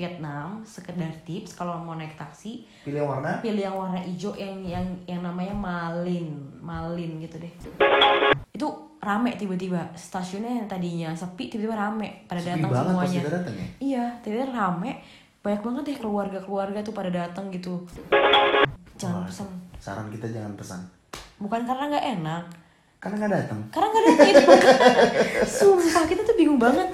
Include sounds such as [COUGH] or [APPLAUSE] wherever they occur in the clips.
Vietnam sekedar tips kalau mau naik taksi Pilih yang warna? pilih yang warna hijau yang yang yang namanya Malin Malin gitu deh itu rame tiba-tiba stasiunnya yang tadinya sepi tiba-tiba rame pada Sepi datang semuanya datang ya? iya tiba-tiba rame banyak banget deh keluarga-keluarga tuh pada datang gitu jangan Wah, pesan Saran kita jangan pesan. bukan karena nggak enak Karena nggak datang. karena nggak ada itu [LAUGHS] sumpah kita tuh bingung banget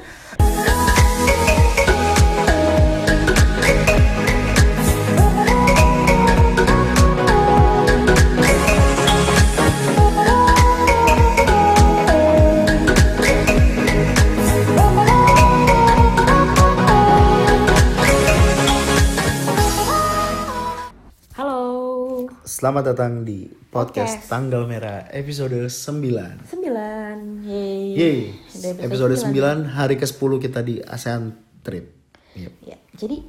Selamat datang di podcast, Podcast. Tanggal Merah episode 9. sembilan yeay Yeay. Udah Episode 9. 9 hari ke-10 kita di ASEAN Trip. Yep. Ya, jadi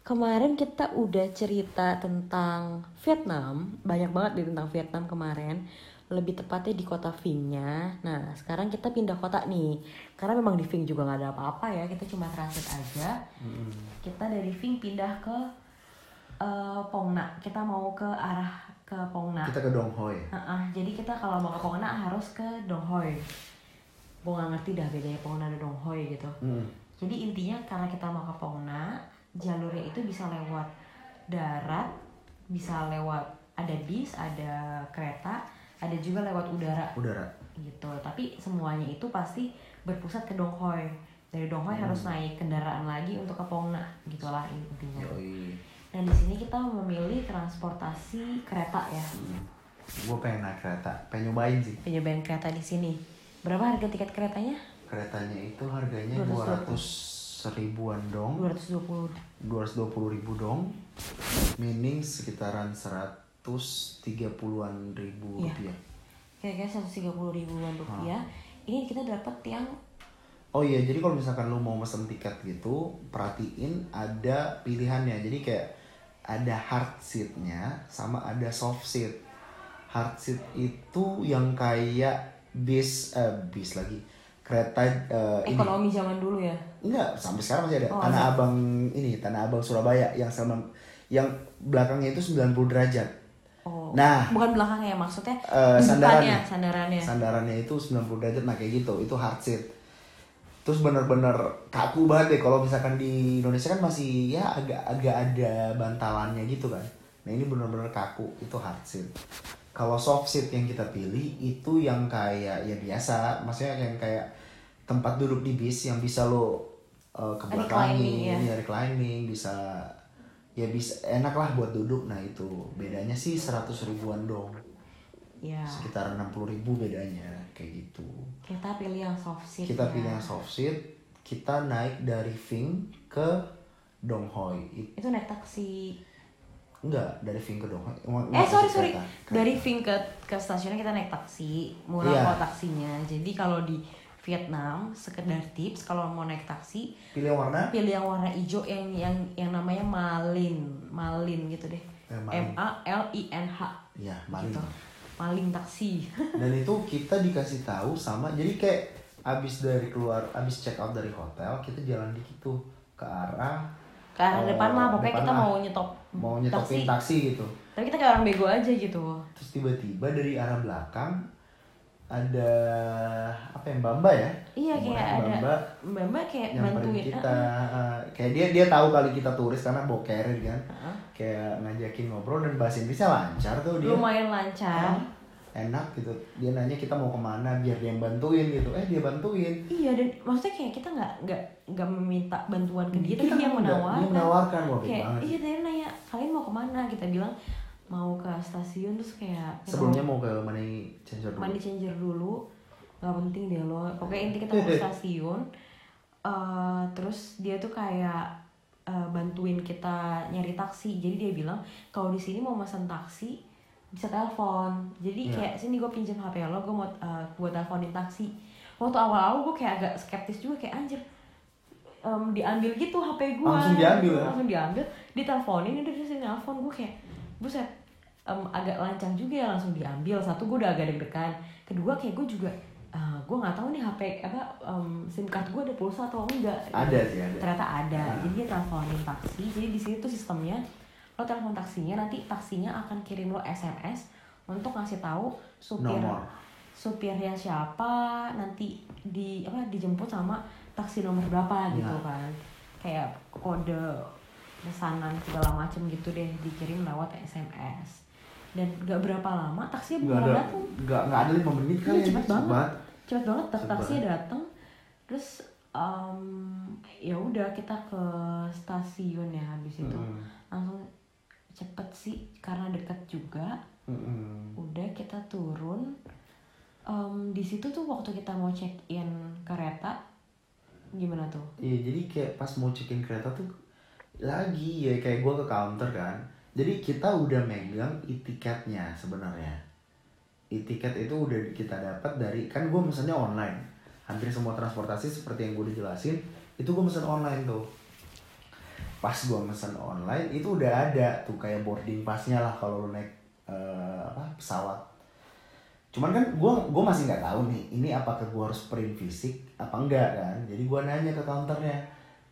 kemarin kita udah cerita tentang Vietnam, banyak banget di tentang Vietnam kemarin. Lebih tepatnya di kota Vingnya. Nah, sekarang kita pindah kota nih. Karena memang di Ving juga nggak ada apa-apa ya, kita cuma transit aja. Kita dari Ving pindah ke eh, Pong Na. Kita mau ke arah ke Pong Na. Kita ke Dong Hoi. Heeh, jadi kita kalau mau ke Pong Na harus ke Dong Hoi. Gue nggak ngerti dah bedanya Pong Na dan Dong Hoi gitu. Hmm. Jadi intinya karena kita mau ke Pongna, jalurnya itu bisa lewat darat, bisa lewat ada bis, ada kereta, ada juga lewat udara Udara. gitu. Tapi semuanya itu pasti berpusat ke Dong Hoi. Dari Dong Hoi harus naik kendaraan lagi untuk ke Pongna, gitulah intinya. Yoi. Nah di sini kita memilih transportasi kereta ya, Gue pengen naik kereta. Pengen nyobain sih. penyobain kereta di sini. Berapa harga tiket keretanya? Keretanya itu harganya 220. 200 ribuan dong. 220 220 ribu dong. Meaning sekitaran 130-an ribu Iya. rupiah. kira-kira 130 ribuan rupiah. Ini kita dapat yang Oh iya, jadi kalau misalkan lu mau pesen tiket gitu, perhatiin ada pilihannya. Jadi kayak ada hard seatnya sama ada soft seat. Hard seat itu yang kayak bis, eh bis lagi, kereta ini. ekonomi zaman dulu ya. Enggak, sampai sekarang masih ada. Oh, Tanah ada. Abang ini, Tanah Abang Surabaya yang sama yang belakangnya itu 90 derajat. Oh. Nah. bukan belakangnya maksudnya Eh, sandarannya. sandarannya. Sandarannya itu 90 derajat nah kayak gitu, itu hard seat. Terus bener-bener kaku banget deh kalau misalkan di Indonesia kan masih ya agak-agak ada bantalannya gitu kan. Nah ini bener-bener kaku, itu hard seat. Kalau soft seat yang kita pilih itu yang kayak ya biasa, maksudnya yang kayak tempat duduk di bis yang bisa lo uh, ke Reclining, ya. ya reclining, bisa ya bisa enak lah buat duduk. Nah itu bedanya sih 100 ribuan dong Ya, sekitar 60.000 ribu bedanya kayak gitu kita pilih yang soft seat. kita ya. pilih yang soft seat kita naik dari Ving ke Dong Hoi It- Itu naik taksi. enggak dari Ving ke Dong Hoi Emang- Eh sorry sorry. kereta. Dari Ving ke ke stasiunnya kita naik taksi, murah Iya. kok taksinya. Jadi kalau di Vietnam sekedar tips kalau mau naik taksi pilih yang warna pilih yang warna hijau yang yang yang namanya Malin, Malin gitu deh. Eh, Malin. M A L I N H. ya maling Gitu. Maling taksi. [LAUGHS] dan itu kita dikasih tahu sama jadi kayak abis dari keluar abis check out dari hotel kita jalan dikit tuh ke arah Ke arah eh, depan lah, pokoknya depan kita lah. mau nyetop mau nyetopin taksi gitu Tapi kita kayak orang bego aja gitu. terus tiba-tiba dari arah belakang ada apa yang Bamba ya Iya kayak Rombongan ada Bamba kayak bantuin. kita uh, kayak dia dia tahu kali kita turis karena carrier kan Heeh. Kayak ngajakin ngobrol dan bahasa Inggrisnya lancar tuh dia Lumayan lancar. enak gitu dia nanya kita mau ke mana biar dia yang bantuin gitu eh dia bantuin Iya dan maksudnya kayak kita nggak nggak nggak meminta bantuan ke dia, tapi dia yang menawarkan. dia menawarkan, wah, kayak banget. iya dia nanya kalian mau ke mana? Kita bilang mau ke stasiun terus kayak sebelumnya mau ke Money Changer dulu mandi changer dulu nggak penting deh lo pokoknya inti kita mau ke [LAUGHS] stasiun Eh, terus dia tuh kayak eh, bantuin kita nyari taksi. Jadi dia bilang kalau di sini mau pesan taksi bisa telepon. Jadi Iya. kayak sini gue pinjam hp lo gue mau eh, buat teleponin taksi. Waktu awal-awal gue kayak agak skeptis juga kayak anjir em, diambil gitu hp gue Langsung diambil ya? langsung diambil diteleponin udah terus telepon gue kayak buset em, agak lancang juga ya langsung diambil. Satu gue udah agak deg-degan. Kedua kayak gue juga gue nggak tahu nih HP apa em, SIM card gue ada pulsa atau enggak. Ada sih ada. Ternyata ada. Nah. Jadi dia teleponin taksi. Jadi di sini tuh sistemnya lo telepon taksinya nanti taksinya akan kirim lo SMS untuk ngasih tahu supir Nomor. supirnya siapa nanti di apa dijemput sama taksi nomor berapa gitu Nah. kan kayak kode pesanan segala macem gitu deh dikirim lewat SMS dan gak berapa lama taksi Nggak beneran ada datang nggak nggak ada lima menit Iya, kali ya, cepet banget. Cepet banget tak- taksinya datang terus em, ya udah kita ke stasiun ya habis itu Mm-mm. langsung cepet sih karena dekat juga Mm-mm. udah kita turun Em, di situ tuh waktu kita mau check in kereta gimana tuh Iya jadi kayak pas mau check-in kereta tuh lagi ya kayak gue ke counter kan. Jadi kita udah megang e-tiketnya sebenarnya. E-tiket itu udah kita dapat dari kan gue mesennya online. Hampir semua transportasi seperti yang gue udah jelasin itu gue mesen online tuh. Pas gue mesen online itu udah ada tuh kayak boarding passnya lah kalau lu naik eh, apa pesawat. Cuman kan gue gue masih nggak tahu nih ini apakah gue harus print fisik apa enggak kan. Jadi gue nanya ke counternya.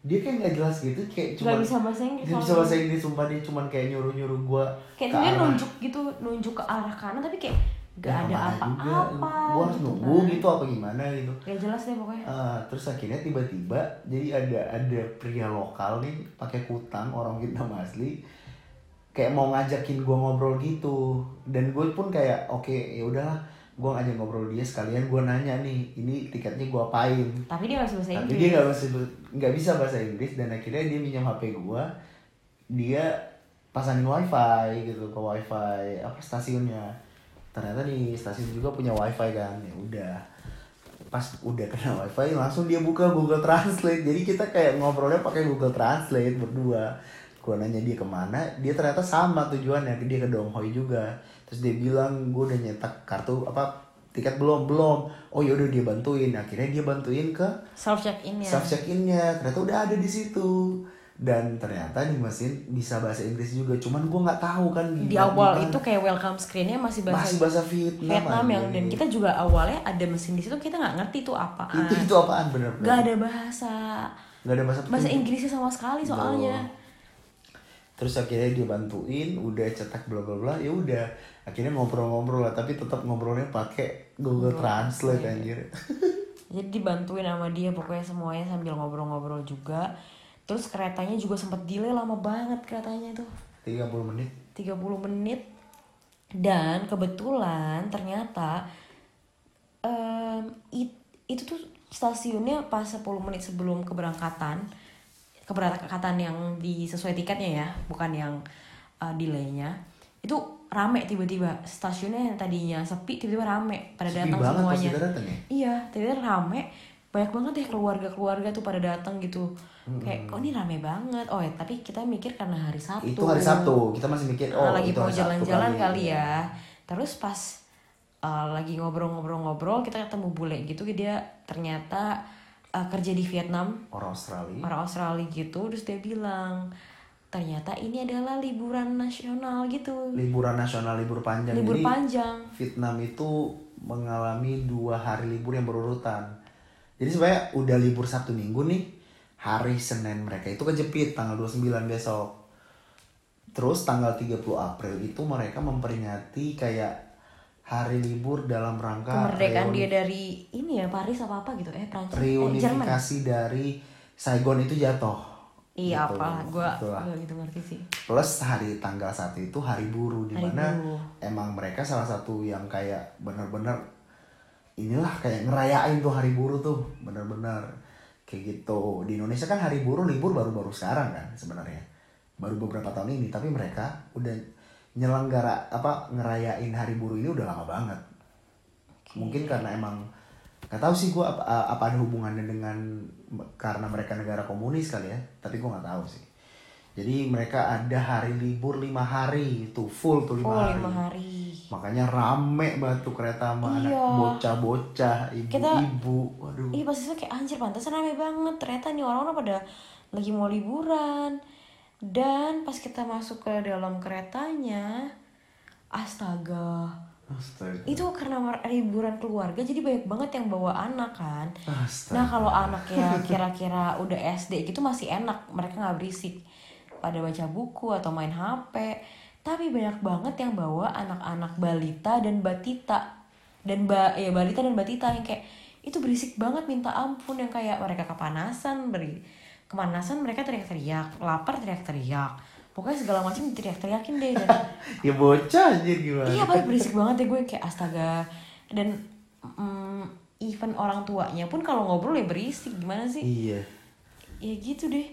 Dia kayak nggak jelas gitu kayak cuma bisa bahasa Inggris Gak bisa bahasa Inggris sumpah dia cuman kayak nyuruh-nyuruh gue kayak dia nunjuk gitu nunjuk ke arah kanan tapi kayak gak ada apa-apa Gue harus gitu nunggu kan. gitu apa gimana gitu. Gak jelas deh pokoknya. Ah, terus akhirnya tiba-tiba jadi ada ada pria lokal nih pakai kutang orang Vietnam asli kayak mau ngajakin gue ngobrol gitu. Dan gue pun kayak oke ya udahlah gue ngajak ngobrol dia sekalian gue nanya nih ini tiketnya gue apain? Tapi dia masih bahasa tapi Inggris dia nggak bisa nggak bisa bahasa Inggris dan akhirnya dia minjem HP gue dia pasangin wifi gitu ke wifi apa stasiunnya ternyata di stasiun juga punya wifi kan. Ya udah. Pas udah kena wifi langsung dia buka Google Translate. Jadi kita kayak ngobrolnya pakai Google Translate berdua. Gue nanya dia ke mana dia ternyata sama tujuannya dia ke Donghoi juga. Terus dia bilang gue udah nyetak kartu apa tiket belum? Belum. Oh ya udah dia bantuin. Akhirnya dia bantuin ke self check in ya self check innya ternyata udah ada di situ dan ternyata di mesin bisa bahasa Inggris juga. Cuman gue nggak tahu kan di awal gimana. itu kayak welcome screennya masih bahasa masih bahasa Vietnam, Vietnam yang dan kita juga awalnya ada mesin di situ kita nggak ngerti itu apaan itu itu apaan? Bener bener. Gak ada bahasa. Nggak ada bahasa bahasa. Inggrisnya sama sekali soalnya. Terus akhirnya dia bantuin udah cetak bla bla bla ya udah. Akhirnya ngobrol-ngobrol lah tapi tetap ngobrolnya pakai Google Translate. anjir. Jadi dibantuin sama dia pokoknya semuanya sambil ngobrol-ngobrol juga terus keretanya juga sempet delay lama banget keretanya tuh 30 menit. 30 menit. Dan kebetulan ternyata em, it- itu tuh stasiunnya pas 10 menit sebelum keberangkatan keberangkatan yang di sesuai tiketnya ya bukan yang uh, delaynya. Itu rame tiba-tiba stasiunnya yang tadinya sepi tiba-tiba rame pada Sepi datang semuanya. datang ya? iya tiba-tiba rame banyak banget deh keluarga-keluarga tuh pada datang gitu. Kayak oh ini rame banget. Oh ya tapi kita mikir karena hari Sabtu. Itu hari Sabtu. Kita masih mikir oh Ah, lagi itu mau jalan-jalan kali. ya. Terus pas uh, lagi ngobrol-ngobrol-ngobrol kita ketemu bule gitu dia ternyata uh, kerja di Vietnam. Orang Australia. Orang Australia gitu. Terus dia bilang ternyata ini adalah liburan nasional gitu. Liburan nasional libur panjang. Libur Jadi, panjang. Vietnam itu mengalami dua hari libur yang berurutan. Jadi sebenarnya udah libur Sabtu Minggu nih, hari Senin mereka itu kejepit tanggal 29 besok. Terus tanggal 30 April itu mereka memperingati kayak hari libur dalam rangka kemerdekaan dia dari ini ya Paris apa apa gitu eh Prancis eh, Jerman reunifikasi dari Saigon itu jatuh. iya Gitu. apalah gue gitu ngerti sih Plus hari tanggal satu itu hari buruh di mana emang mereka salah satu yang kayak bener-bener inilah kayak ngerayain tuh hari buruh tuh bener-bener kayak gitu. Di Indonesia kan hari buruh libur baru-baru sekarang kan sebenarnya. Baru beberapa tahun ini tapi mereka udah nyelenggara apa ngerayain hari buruh ini udah lama banget. Mungkin karena emang nggak tahu sih gua apa, apa ada hubungannya dengan karena mereka negara komunis kali ya tapi gua nggak tahu sih. Jadi mereka ada hari libur lima hari itu full tuh lima oh hari. lima hari makanya rame banget tuh kereta sama anak Iya. bocah-bocah ibu-ibu. Waduh. Iya pasti kayak anjir pantesan rame banget. Ternyata nih orang-orang pada lagi mau liburan. Dan pas kita masuk ke dalam keretanya Astaga. Astaga. itu karena liburan keluarga jadi banyak banget yang bawa anak kan. Astaga. nah kalau anaknya kira-kira udah SD gitu masih enak mereka nggak berisik. Pada baca buku atau main HP tapi banyak banget yang bawa anak-anak balita dan batita dan ba ya balita dan batita yang kayak itu berisik banget minta ampun yang kayak mereka kepanasan beri kepanasan mereka teriak-teriak lapar teriak-teriak pokoknya segala macam teriak-teriakin deh dan [LAUGHS] ya bocah anjir gimana Iya paling berisik banget ya gue kayak astaga dan mm, even orang tuanya pun kalau ngobrol ya berisik gimana sih? iya Ya gitu deh.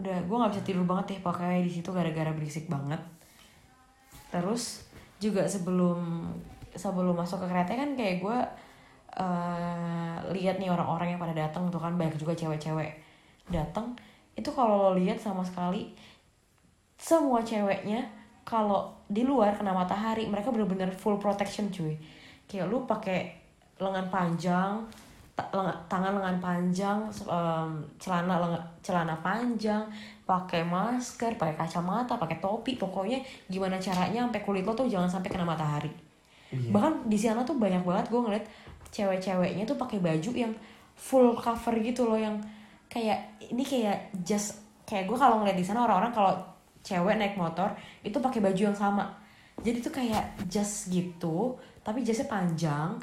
Udah gue nggak bisa tidur banget ya pakai di situ gara-gara berisik banget. Terus juga sebelum sebelum masuk ke kereta kan kayak gue eh lihat nih orang-orang yang pada datang tuh kan banyak juga cewek-cewek datang itu kalau lo lihat sama sekali semua ceweknya kalau di luar kena matahari mereka bener-bener full protection cuy. Kayak lu pakai lengan panjang tangan lengan panjang em, celana lengan, celana panjang pakai masker pakai kacamata pakai topi pokoknya gimana caranya sampai kulit lo tuh jangan sampai kena matahari Iya. bahkan di sana tuh banyak banget gue ngeliat cewek-ceweknya tuh pakai baju yang full cover gitu loh yang kayak ini kayak just kayak gue kalau ngeliat di sana orang-orang kalau cewek naik motor itu pakai baju yang sama jadi tuh kayak jas gitu tapi jasnya panjang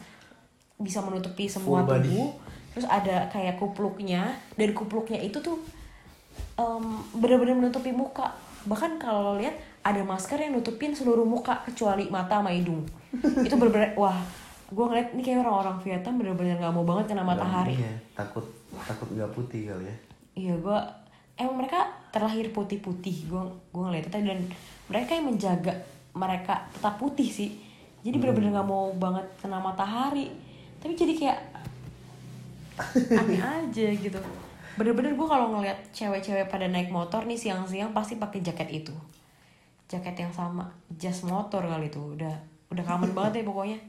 bisa menutupi semua Full body. tubuh terus ada kayak kupluknya dan kupluknya itu tuh em, bener-bener menutupi muka. Bahkan kalau lo lihat ada masker yang nutupin seluruh muka kecuali mata sama hidung. [LAUGHS] Itu bener-bener wah gue ngeliat ini kayak orang-orang Vietnam bener-bener nggak mau banget kena matahari. Iya, takut takut nggak putih kali ya. Iya gue emang mereka terlahir putih-putih gue gue ngeliatnya tadi. Dan mereka yang menjaga mereka tetap putih sih. Jadi bener-bener nggak mau banget kena matahari. Tapi jadi kayak [LAUGHS] aneh aja gitu bener-bener gue kalau ngeliat cewek-cewek pada naik motor nih siang-siang pasti pakai jaket itu. Jaket yang sama. Jas motor kali itu. Udah udah common banget ya pokoknya.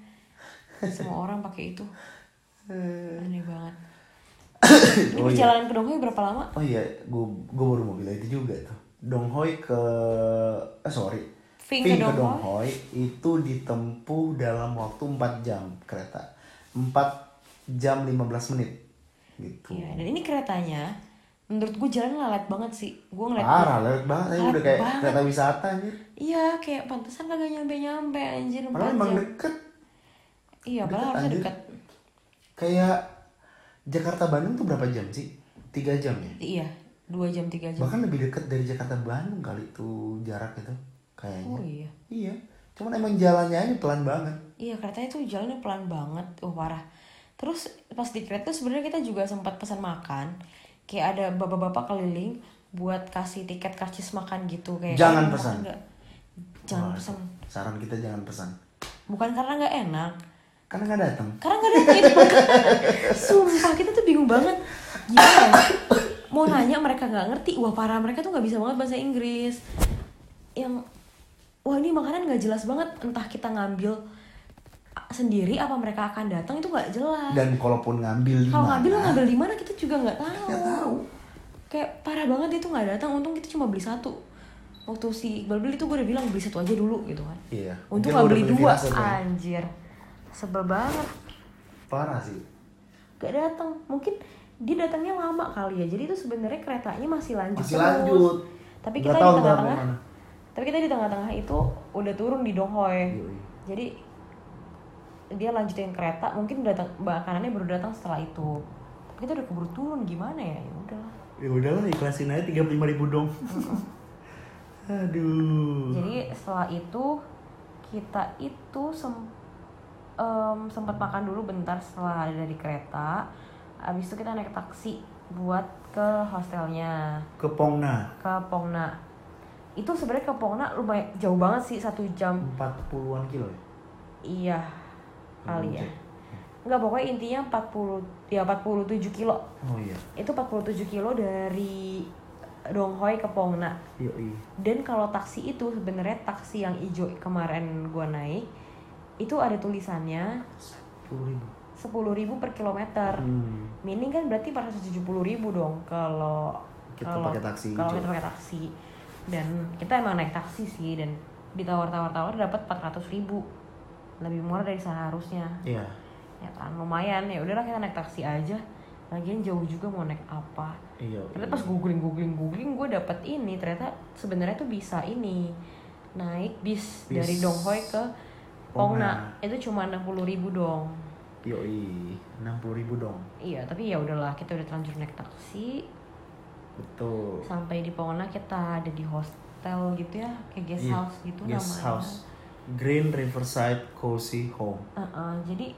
Semua orang pakai itu. Aneh banget. [COUGHS] Ini Oh, iya. perjalanan ke Donghae berapa lama? oh iya gue gue baru mau bilang itu juga tuh. Donghoi ke eh sorry. Ving ke Donghoi. Donghoi itu ditempuh dalam waktu 4 jam kereta. 4 jam 15 menit gitu Iya, dan ini keretanya menurut gue jalan lalat banget sih. Gue ngeliat parah lewat banget Lalat udah kayak banget. kereta wisata anjir Iya, kayak pantesan kagak nyampe-nyampe anjir 4 padahal emang deket Iya, deket, padahal harusnya anjir. dekat. kayak Jakarta Bandung tuh berapa jam sih? 3 jam ya? Iya, 2 jam 3 jam. Bahkan lebih dekat dari Jakarta Bandung kali tuh jarak itu kayaknya. Oh iya. Iya. Cuman emang jalannya aja pelan banget. Iya, keretanya tuh jalannya pelan banget. Oh, parah. Terus pas di kereta sebenarnya kita juga sempat pesan makan. Kayak ada bapak-bapak keliling buat kasih tiket karcis makan gitu kayak Jangan "Eh, pesan." makan nggak?" Jangan Wah, pesan. Saran kita jangan pesan. Bukan karena nggak enak, Karena nggak datang. karena nggak ada itu [LAUGHS] sumpah kita tuh bingung banget gimana ya? mau nanya mereka nggak ngerti wah parah mereka tuh nggak bisa banget bahasa Inggris yang wah ini makanan nggak jelas banget entah kita ngambil sendiri apa mereka akan datang itu nggak jelas. Dan kalaupun ngambil di kalau ngambil lo ngambil di mana kita juga nggak tahu. Nggak tahu. kayak parah banget itu nggak datang. Untung kita cuma beli satu. Waktu si Iqbal beli tuh gue udah bilang beli satu aja dulu gitu kan. Iya. untung nggak beli dua anjir. Sebel banget. Parah sih. gak datang. Mungkin dia datangnya lama kali ya. Jadi itu sebenarnya keretanya masih lanjut Masih terus. lanjut. tapi kita di tengah-tengah tapi kita di tengah-tengah itu udah turun di Donghoe Yoi. jadi dia lanjutin kereta mungkin datang makanannya baru datang setelah itu. Tapi kita udah keburu turun gimana ya? Ya udahlah Ya udahlah ikhlasin aja 35 ribu dong. Aduh. jadi setelah itu kita itu sem em, sempat makan dulu bentar setelah ada dari kereta. Habis itu kita naik taksi buat ke hostelnya. Ke Pongna. Ke Pongna. Itu sebenarnya ke Pongna lumayan jauh banget sih satu jam. 40-an kilo ya? iya kali ya nggak pokoknya intinya 40 ya 47 kilo Oh iya. itu 47 kilo dari Donghoi ke Pongna Yoi. dan kalau taksi itu sebenarnya taksi yang hijau kemarin gua naik itu ada tulisannya 10 ribu. 10.000 per kilometer Hmm. Meaning kan berarti 470 ribu dong kalau Kita kalau pakai taksi kalau kita pakai taksi dan kita emang naik taksi sih dan ditawar-tawar-tawar dapat 400 ribu lebih murah dari seharusnya Iya. ya kan lumayan ya udahlah kita naik taksi aja lagian jauh juga mau naik apa Iya. ternyata pas googling googling googling gue dapet ini ternyata sebenarnya tuh bisa ini naik bis, Bis. dari Donghoi ke Pongna. Itu cuma 60.000 ribu dong Yoi, 60 ribu dong. iya tapi ya udahlah kita udah terlanjur naik taksi Betul. sampai di Pongna kita ada di hostel gitu ya kayak guest Iya, house gitu Guest namanya house. Green Riverside Cozy Home. Uh-uh, jadi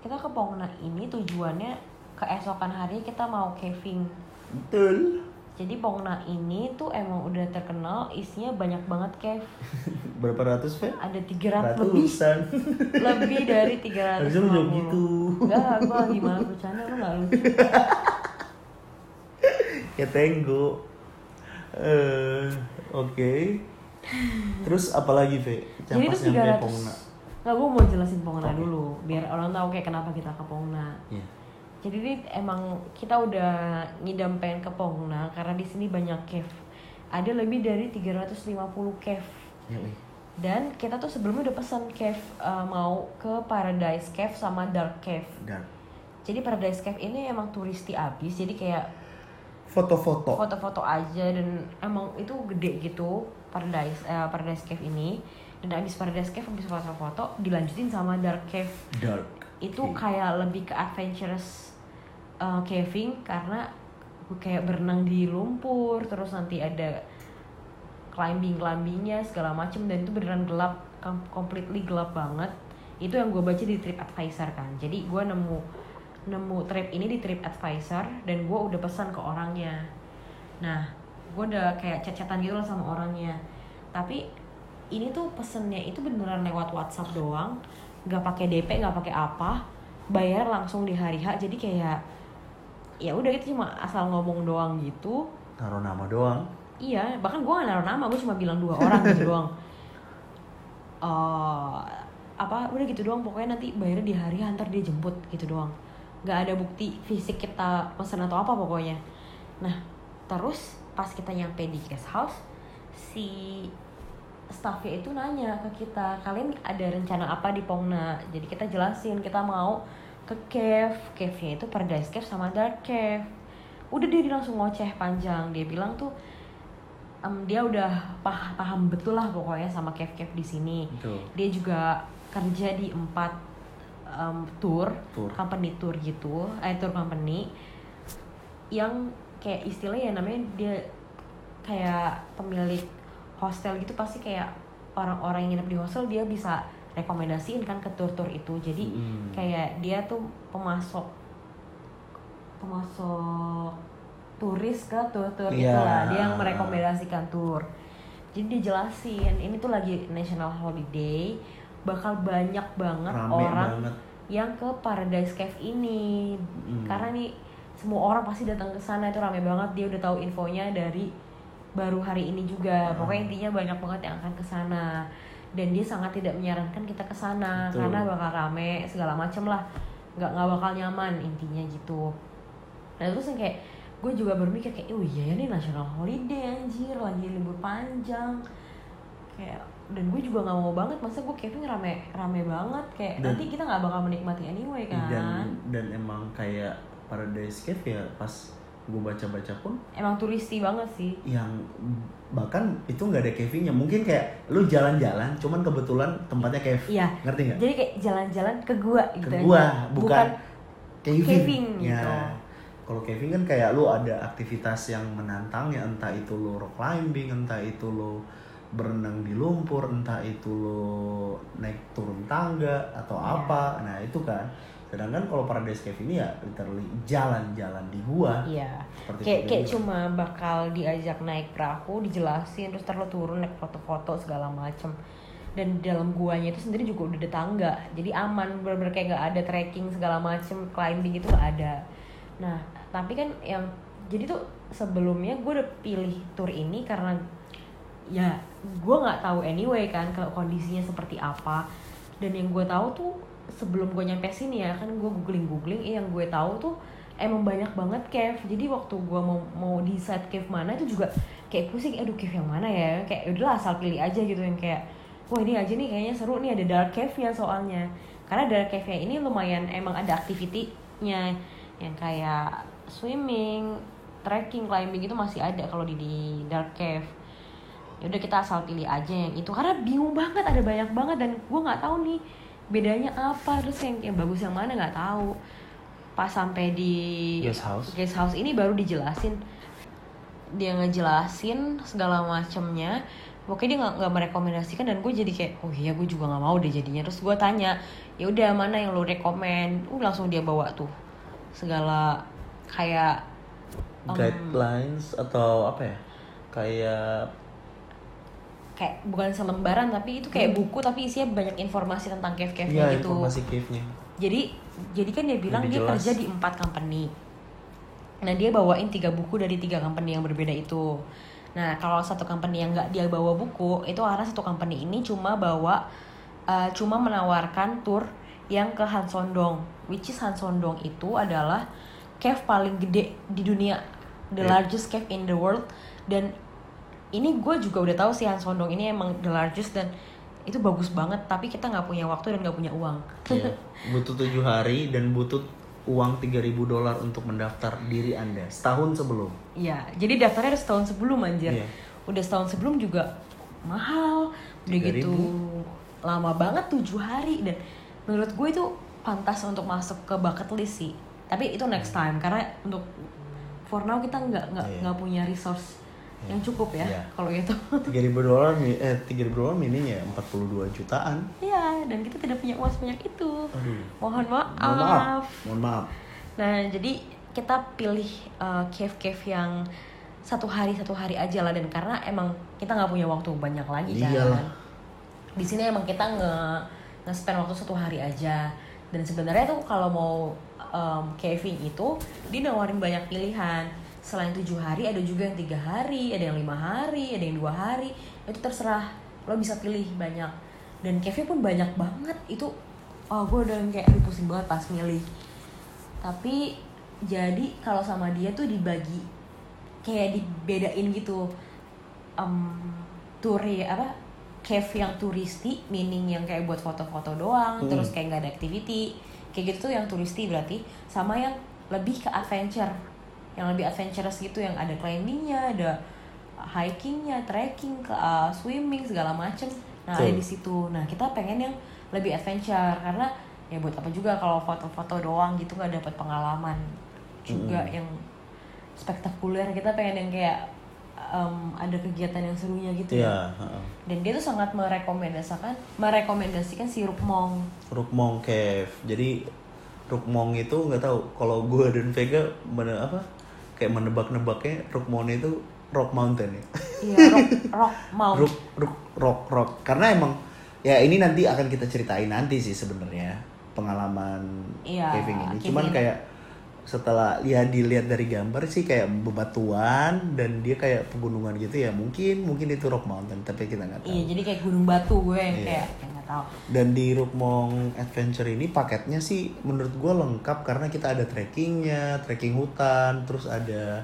kita ke Pongna ini tujuannya keesokan hari kita mau caving Betul. jadi Pongna ini tuh emang udah terkenal isinya banyak banget cave [LAUGHS] Berapa ratus, Fe? ada 300 lebih Ratusan. [LAUGHS] lebih dari 300 Harusnya lu jawab gitu. enggak gue gimana bercanda lu gak lucu [LAUGHS] ya tenggo. Eh, oke. [LAUGHS] Terus apalagi, Fe? jadi itu nyampe 300 Pongna. nggak gue mau jelasin Pongna Oke. dulu biar orang tahu kayak kenapa kita ke Pongna Iya. jadi ini emang kita udah ngidam pengen ke Pongna karena di sini banyak cave ada lebih dari 350 cave dan kita tuh sebelumnya udah pesan cave uh, mau ke Paradise Cave sama Dark Cave Dan jadi Paradise Cave ini emang turisti abis jadi kayak foto-foto. foto-foto aja dan emang itu gede gitu Paradise eh, Paradise Cave ini dan abis Paradise Cave abis foto-foto dilanjutin sama Dark Cave Dark. itu Oke. kayak lebih ke adventurous uh, caving karena kayak berenang di lumpur terus nanti ada climbing climbingnya segala macem dan itu beneran gelap com- completely gelap banget itu yang gue baca di trip advisor kan jadi gue nemu nemu trip ini di trip advisor dan gue udah pesan ke orangnya. Nah gue udah kayak chat-chatan gitu lah sama orangnya. Tapi ini tuh pesennya itu beneran lewat WhatsApp doang nggak pakai DP nggak pakai apa bayar langsung di hari H. Jadi kayak ya udah itu cuma asal ngomong doang gitu. Taruh nama doang. iya bahkan gue gak naruh nama gue cuma bilang dua orang gitu [LAUGHS] doang. Eh, apa udah gitu doang. Pokoknya nanti bayarnya di hari H, ntar dia jemput gitu doang nggak ada bukti fisik kita pesan atau apa pokoknya. Nah terus pas kita nyampe di guest house si staffnya itu nanya ke kita kalian ada rencana apa di Pongna? Jadi kita jelasin kita mau ke cave. Cave-nya itu Paradise Cave sama Dark Cave. Udah dia, langsung ngoceh panjang. Dia bilang tuh em, dia udah pah- paham betul lah pokoknya sama cave-cave di sini. Betul. dia juga kerja di empat em, tour, Tour. company tour gitu, eh tour company yang kayak istilahnya ya namanya dia kayak pemilik hostel gitu pasti kayak orang-orang yang nginep di hostel dia bisa rekomendasiin kan ke tour-tour itu jadi Mm. kayak dia tuh pemasok pemasok turis ke tour-tour Iya. itulah dia yang merekomendasikan tour jadi dijelasin ini tuh lagi national holiday bakal banyak banget Rame orang banget. yang ke Paradise Cave ini. Mm. karena nih semua orang pasti datang ke sana itu rame banget. Dia udah tahu infonya dari baru hari ini juga. Hmm. pokoknya intinya banyak banget yang akan ke sana. Dan dia sangat tidak menyarankan kita ke sana karena bakal rame segala macem lah. Nggak nggak bakal nyaman intinya gitu. Nah terus yang kayak gue juga berpikir kayak oh iya ya nih national holiday anjir. Lagi libur panjang. Kayak dan gue juga nggak mau banget masa gue camping rame rame banget kayak Dan- nanti kita nggak bakal menikmati anyway kan. Dan dan emang kayak Paradise Cave ya pas gue baca-baca pun emang turisti banget sih. yang bahkan itu nggak ada cavingnya mungkin kayak lu jalan-jalan cuman kebetulan tempatnya cave. Iya. ngerti nggak? Jadi kayak jalan-jalan ke gua gitu ke aja. gua bukan, caving, caving ya. gitu. kalau caving kan kayak lu ada aktivitas yang menantangnya entah itu lu rock climbing entah itu lu berenang di lumpur entah itu lu naik turun tangga atau Iya. apa nah itu kan sedangkan kalau Paradise Cave ini ya literally jalan-jalan di gua Iya. Kayak kayak cuma bakal diajak naik perahu, dijelasin terus lo turun naik foto-foto segala macem. Dan di dalam guanya itu sendiri juga udah ada tangga, jadi aman bener-bener kayak nggak ada trekking segala macem, climbing itu nggak ada. Nah tapi kan yang jadi tuh sebelumnya gue udah pilih tour ini karena ya gue nggak tahu anyway kan kalau kondisinya seperti apa. Dan yang gue tahu tuh sebelum gue nyampe sini ya kan gue googling googling yang gue tahu tuh emang banyak banget cave. Jadi waktu gue mau mau decide cave mana itu juga kayak pusing aduh cave yang mana ya? Kayak udahlah asal pilih aja gitu yang kayak wah ini aja nih kayaknya seru nih ada dark cave-nya soalnya. Karena dark cave-nya ini lumayan emang ada activity-nya yang kayak swimming trekking climbing itu masih ada kalau di, di dark cave ya udah kita asal pilih aja yang itu. Karena bingung banget ada banyak banget dan gue nggak tahu nih bedanya apa. Terus yang yang bagus yang mana nggak tahu. Pas sampai di Guest house. guest house ini baru dijelasin. Dia ngejelasin segala macemnya. Pokoknya dia nggak merekomendasikan dan gue jadi kayak oh iya gue juga nggak mau deh jadinya. Terus gue tanya ya udah mana yang lo rekomend uh langsung dia bawa tuh segala kayak em, guidelines atau apa ya? Kayak kayak bukan selembaran tapi itu kayak buku tapi isinya banyak informasi tentang cave cave ya gitu. informasi cave-nya. Jadi jadi kan dia bilang Lebih dia jelas. kerja di empat company. Nah dia bawain tiga buku dari tiga company yang berbeda itu. Nah kalau satu company yang nggak dia bawa buku itu karena satu company ini cuma bawa uh, cuma menawarkan tour yang ke Hansondong which is Hansondong itu adalah cave paling gede di dunia. The Yeah. largest cave in the world. Dan ini gue juga udah tahu sih Hansondong ini emang the largest dan itu bagus banget tapi kita nggak punya waktu dan nggak punya uang Iya. butuh tujuh hari dan butuh uang 3000 dolar untuk mendaftar diri anda setahun sebelum Iya, jadi daftarnya harus setahun sebelum anjir. Iya. Udah setahun sebelum juga mahal, udah 3.000. gitu lama banget tujuh hari dan menurut gue itu pantas untuk masuk ke bucket list sih. Tapi itu next time karena untuk for now kita nggak nggak Iya. nggak punya resource yang cukup ya Iya. kalau gitu. [LAUGHS] 3000 dolar eh 3000 dolar mininya 42 jutaan Iya, dan kita tidak punya uang sebanyak itu. aduh Mohon maaf. mohon maaf mohon maaf Nah, jadi kita pilih uh, cave-cave yang satu hari satu hari aja lah dan karena emang kita nggak punya waktu banyak lagi kan. Iyalah. Di sini emang kita nge nge spend waktu satu hari aja dan sebenarnya tuh kalau mau um, caving itu dia nawarin banyak pilihan. Selain tujuh hari ada juga yang tiga hari, ada yang lima hari, ada yang dua hari. Itu terserah lo bisa pilih banyak. Dan cave pun banyak banget itu. Oh, gue udah kayak aduh, pusing banget pas milih tapi jadi kalau sama dia tuh dibagi kayak dibedain gitu um, tour ya apa cave yang turisti meaning yang kayak buat foto-foto doang Hmm. terus kayak nggak ada activity kayak gitu tuh yang turisti berarti sama yang lebih ke adventure yang lebih adventurous gitu yang ada climbingnya ada hikingnya trekking ke uh, swimming segala macem. Nah ada Betul. di situ. Nah kita pengen yang lebih adventure karena ya buat apa juga kalau foto-foto doang gitu nggak dapat pengalaman juga yang spektakuler. Kita pengen yang kayak um, ada kegiatan yang serunya gitu ya. Iya, dan dia tuh sangat merekomendasikan merekomendasikan si Rukmong. Rukmong Cave. Jadi Rukmong itu nggak tahu. Kalau gue dan Vega mana apa kayak menebak-nebaknya Rukmong itu Rock Mountain ya. iya rock rock Ruk, ruk, rock, rock. Karena emang ya ini nanti akan kita ceritain nanti sih sebenarnya pengalaman Iya, caving ini. Cuman kayak setelah ya dilihat dari gambar sih kayak bebatuan dan dia kayak pegunungan gitu ya. Mungkin mungkin itu Rock Mountain tapi kita nggak tahu. iya jadi kayak gunung batu gue yang Iya. kayak nggak tahu. Dan di Rukmong Adventure ini paketnya sih menurut gue lengkap karena kita ada trekkingnya, trekking hutan, terus ada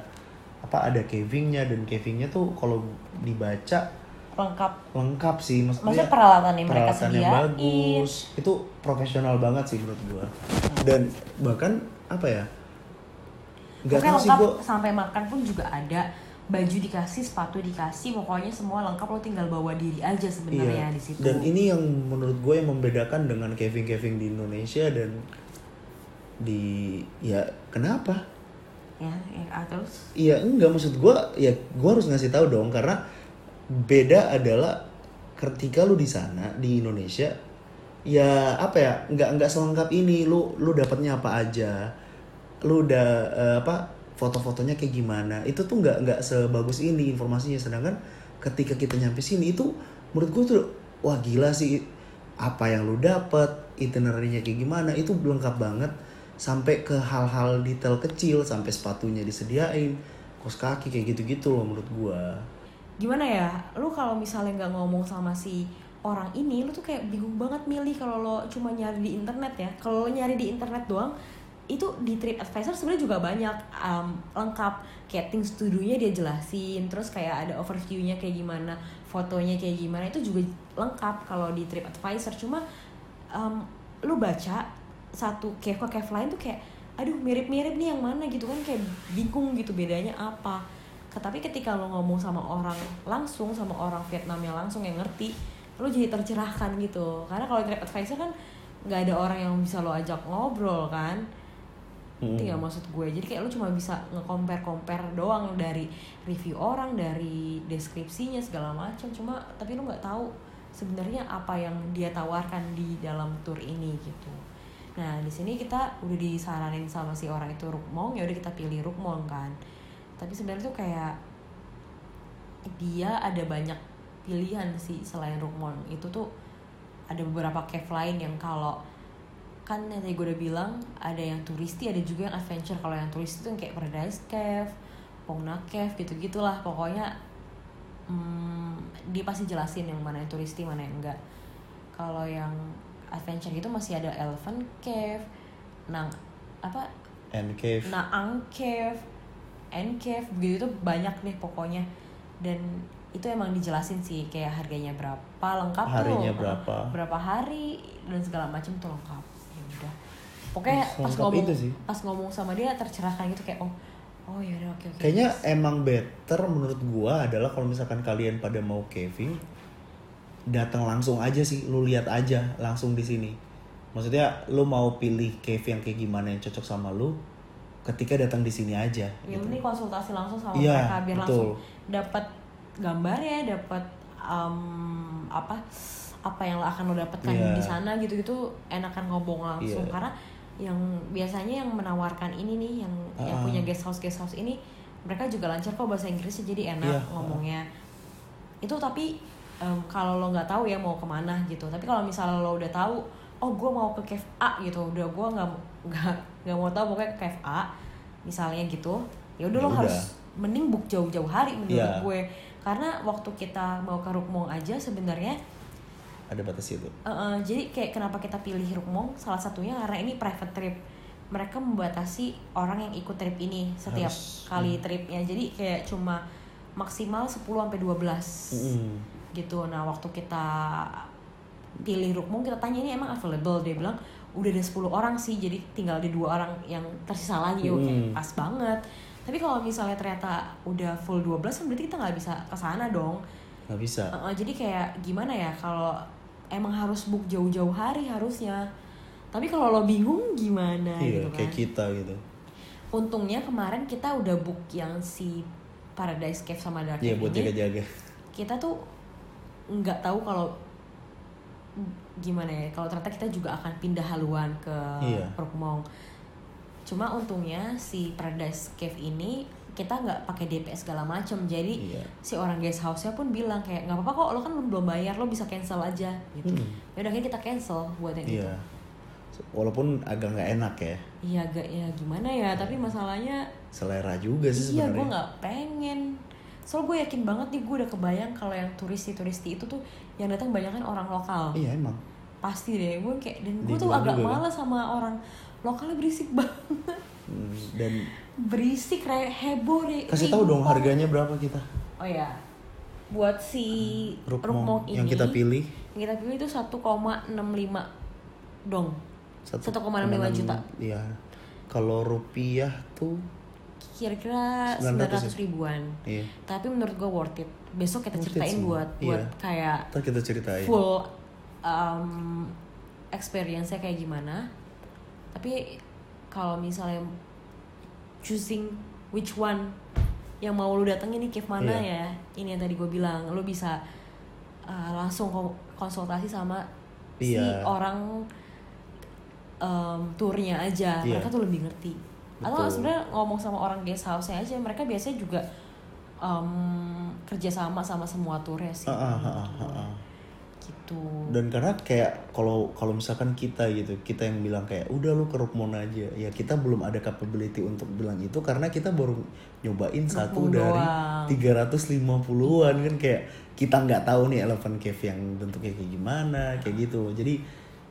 apa ada cavingnya. Dan cavingnya tuh kalau dibaca lengkap. lengkap sih maksudnya peralatan yang mereka peralatannya sediain. bagus. Itu profesional banget sih menurut gua. Dan bahkan apa ya Pokoknya sih lengkap gua sampai makan pun juga ada. Baju dikasih sepatu dikasih pokoknya semua lengkap lo tinggal bawa diri aja sebenarnya iya. di situ. Dan ini yang menurut gue yang membedakan dengan caving caving di Indonesia dan di ya kenapa? Ya, ya ah, terus? Iya enggak maksud gua ya gua harus ngasih tahu dong karena beda adalah ketika lu di sana di Indonesia ya apa ya nggak nggak selengkap ini lu lu dapatnya apa aja lu udah eh, apa foto-fotonya kayak gimana? Itu tuh nggak nggak sebagus ini informasinya. Sedangkan ketika kita nyampe sini itu menurut gue tuh wah gila sih apa yang lu dapat itinerary-nya kayak gimana itu lengkap banget. Sampai ke hal-hal detail kecil sampai sepatunya disediain kos kaki kayak gitu-gitu loh menurut gua. Gimana ya? Lu kalau misalnya nggak ngomong sama si orang ini lu tuh kayak bingung banget milih kalau lo cuma nyari di internet ya. Kalau lo nyari di internet doang itu di TripAdvisor sebenarnya juga banyak um, lengkap. Kayak things to dia jelasin terus kayak ada overview-nya kayak gimana fotonya kayak gimana itu juga lengkap kalau di TripAdvisor cuma um, lu baca satu cave ke cave lain tuh kayak aduh mirip-mirip nih yang mana gitu kan kayak bingung gitu bedanya apa. Tapi ketika lo ngomong sama orang langsung sama orang Vietnam yang langsung yang ngerti lo jadi tercerahkan gitu. Karena kalau TripAdvisor kan nggak ada orang yang bisa lo ajak ngobrol kan hmm. tinggal maksud gue. Jadi kayak lo cuma bisa nge-compare compare doang dari review orang dari deskripsinya segala macam cuma tapi lo nggak tahu sebenarnya apa yang dia tawarkan di dalam tour ini gitu. Nah di sini kita udah disaranin sama si orang itu Rukmong. Ya udah kita pilih Rukmong kan. Tapi sebenarnya tuh kayak dia ada banyak pilihan sih selain Rukmong. Itu tuh ada beberapa cave lain yang kalau kan yang tadi gue udah bilang ada yang turisti ada juga yang adventure. Kalau yang turisti itu yang kayak Paradise Cave, Pongna Cave gitu gitulah pokoknya hmm, dia pasti jelasin yang mana yang turisti mana yang enggak. Kalau yang adventure itu masih ada Elephant Cave, Nang apa? N Cave, Naang Cave, N Cave begitu tuh banyak nih pokoknya. Dan itu emang dijelasin sih kayak harganya berapa lengkap harinya tuh berapa? Berapa hari dan segala macam tuh lengkap udah pokoknya pas ngomong itu sih. pas ngomong sama dia tercerahkan gitu kayak oh oh ya udah oke oke kayaknya emang better menurut gua adalah kalau misalkan kalian pada mau caving datang langsung aja sih lu lihat aja langsung di sini maksudnya lu mau pilih cave yang kayak gimana yang cocok sama lu ketika datang di sini aja ya gitu. ini konsultasi langsung sama ya, mereka biar betul. langsung dapat gambar ya dapat um, apa apa yang akan lo dapatkan yeah. di sana gitu-gitu enakan ngomong langsung yeah. karena yang biasanya yang menawarkan ini nih yang uh. yang punya guest house guest house ini mereka juga lancar kok bahasa Inggrisnya jadi enak yeah. ngomongnya itu tapi um, kalau lo nggak tahu ya mau ke mana gitu tapi kalau misalnya lo udah tahu oh gue mau ke cave A gitu udah gue nggak nggak nggak mau tahu pokoknya ke cave A misalnya gitu ya udah lo ya harus mending book jauh-jauh hari menurut yeah. gue karena waktu kita mau ke Rukmong aja sebenarnya ada batas itu. Uh, uh, jadi kayak kenapa kita pilih Rukmong? Salah satunya karena ini private trip. Mereka membatasi orang yang ikut trip ini setiap Harus, kali hmm. tripnya. Jadi kayak cuma maksimal 10 sampai 12. Hmm. Gitu. Nah, waktu kita pilih Rukmong kita tanya ini emang available dia bilang udah ada 10 orang sih jadi tinggal di dua orang yang tersisa lagi hmm. oke pas banget tapi kalau misalnya ternyata udah full 12 kan berarti kita nggak bisa ke sana dong nggak bisa uh, jadi kayak gimana ya kalau emang harus book jauh-jauh hari harusnya. Tapi kalau lo bingung gimana iya, gitu kan? kayak kita gitu. Untungnya kemarin kita udah book yang si Paradise Cave sama Dark Iya buat jaga-jaga. Kita tuh nggak tahu kalau gimana ya kalau ternyata kita juga akan pindah haluan ke iya. Perkumong. Cuma untungnya si Paradise Cave ini kita nggak pakai DP segala macem. Jadi iya. si orang guest house-nya pun bilang kayak nggak apa-apa kok lo kan belum bayar lo bisa cancel aja gitu. Hmm. ya udah kita cancel buat yang iya. itu. Walaupun agak nggak enak ya. Iya agak ya gimana ya tapi masalahnya selera juga sih iya gue nggak pengen. Soal gue yakin banget nih gue udah kebayang kalau yang turisti-turisti itu tuh yang datang banyak kan orang lokal. Iya emang. Pasti deh gue kayak dan gue tuh agak malas sama orang lokalnya berisik [LAUGHS] banget dan berisik kayak heboh deh kasih tahu dong harganya berapa kita? Oh ya buat si hmm, Rukmong, ini yang kita pilih. yang kita pilih itu 1,65 dong. 1,65 juta. iya. Kalau rupiah tuh kira-kira 900 ribuan. Iya. tapi menurut gue worth it. Besok kita ceritain buat buat iya. kayak Ntar kita ceritain. full um, experience-nya kayak gimana. Tapi kalau misalnya choosing which one yang mau lu datengin nih cave mana yeah. ya ini yang tadi gue bilang lu bisa uh, langsung konsultasi sama yeah. si iya. orang um, turnya aja yeah. mereka tuh lebih ngerti Betul. atau sebenarnya ngomong sama orang guest house aja mereka biasanya juga um, kerja sama sama semua turnya sih uh, uh, uh, uh, uh gitu dan karena kayak kalau kalau misalkan kita gitu kita yang bilang kayak udah lu ke Rukmon aja ya kita belum ada capability untuk bilang itu karena kita baru nyobain satu dari 350-an kan kayak kita nggak tahu nih elephant cave yang bentuknya kayak gimana kayak gitu jadi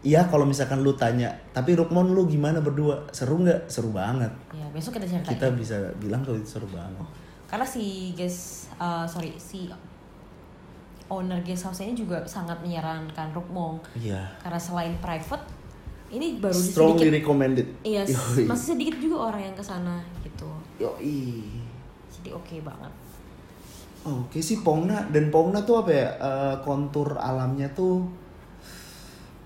Iya kalau misalkan lu tanya, tapi Rukmon lu gimana berdua? Seru nggak? Seru banget. Ya besok kita ceritain. Kita bisa bilang kalau itu seru banget. Karena si guys, uh, sorry si owner guest house ini juga sangat menyarankan Rukmong Iya. karena selain private ini baru Strongly sedikit recommended. iya Yoi. masih sedikit juga orang yang ke sana gitu Yoi. jadi oke banget Oke sih Pongna dan Pongna tuh apa ya eh, kontur alamnya tuh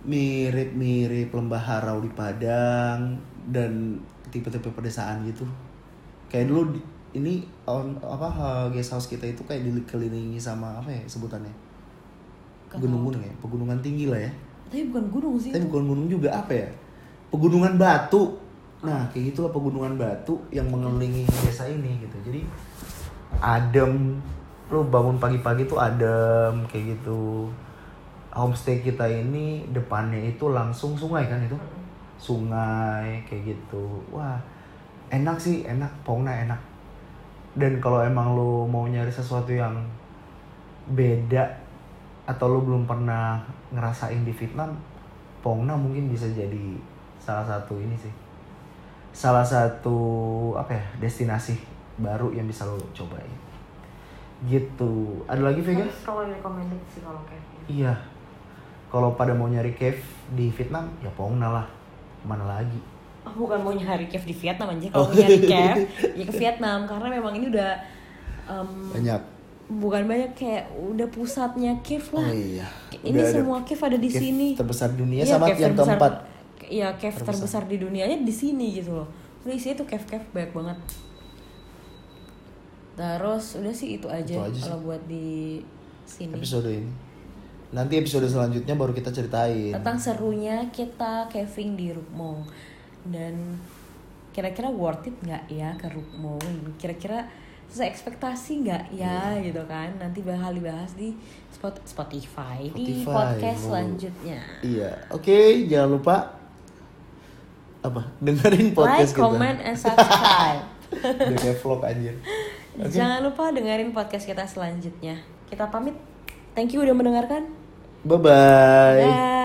mirip-mirip lembah harau di Padang dan tipe-tipe pedesaan gitu. Kayak dulu ini on, apa eh, guest house kita itu kayak dikelilingi sama apa ya sebutannya? Gunung-gunung ya, pegunungan tinggi lah ya. tapi bukan gunung sih Tapi itu bukan gunung juga apa ya? Pegunungan batu. Nah, kayak gitu lah pegunungan batu yang mengelilingi desa ini gitu. Jadi adem. Lu bangun pagi-pagi tuh adem kayak gitu. Homestay kita ini depannya itu langsung sungai kan itu? Sungai kayak gitu. Wah, enak sih, enak. Pongna enak. Dan kalau emang lu mau nyari sesuatu yang beda atau lu belum pernah ngerasain di Vietnam, Pongna mungkin bisa jadi salah satu ini sih. Salah satu apa ya, destinasi baru yang bisa lo cobain. Gitu. Ada lagi Vega? strongly recommended sih kalau kayak Iya. Kalau pada mau nyari cave di Vietnam, ya Pongna lah. Mana lagi? Oh, bukan mau nyari cave di Vietnam aja Oh. kalau mau nyari cave [LAUGHS] ya ke Vietnam karena memang ini udah em, Banyak. bukan banyak kayak udah pusatnya cave lah Oh iya. ini Udah semua cave ada di sini terbesar dunia Iya, sama cave yang terbesar- keempat. Iya, cave Terbesar. terbesar. di dunianya di sini gitu loh. Udah isinya tuh cave-cave banyak banget. Terus udah sih itu aja, Itu aja sih. kalau buat di sini. Episode ini. Nanti episode selanjutnya baru kita ceritain. Tentang serunya kita caving di Rukmong dan kira-kira worth it nggak ya ke Rukmong? Kira-kira sesuai ekspektasi nggak ya Iya. gitu kan? Nanti bakal dibahas di spot Spotify, di Spotify, podcast wow. selanjutnya. Iya, oke, jangan lupa apa? Dengerin podcast like, kita. comment, and subscribe. [LAUGHS] Kayak vlog anjir. Oke. Jangan lupa dengerin podcast kita selanjutnya. Kita pamit. Thank you udah mendengarkan. Bye bye. Bye.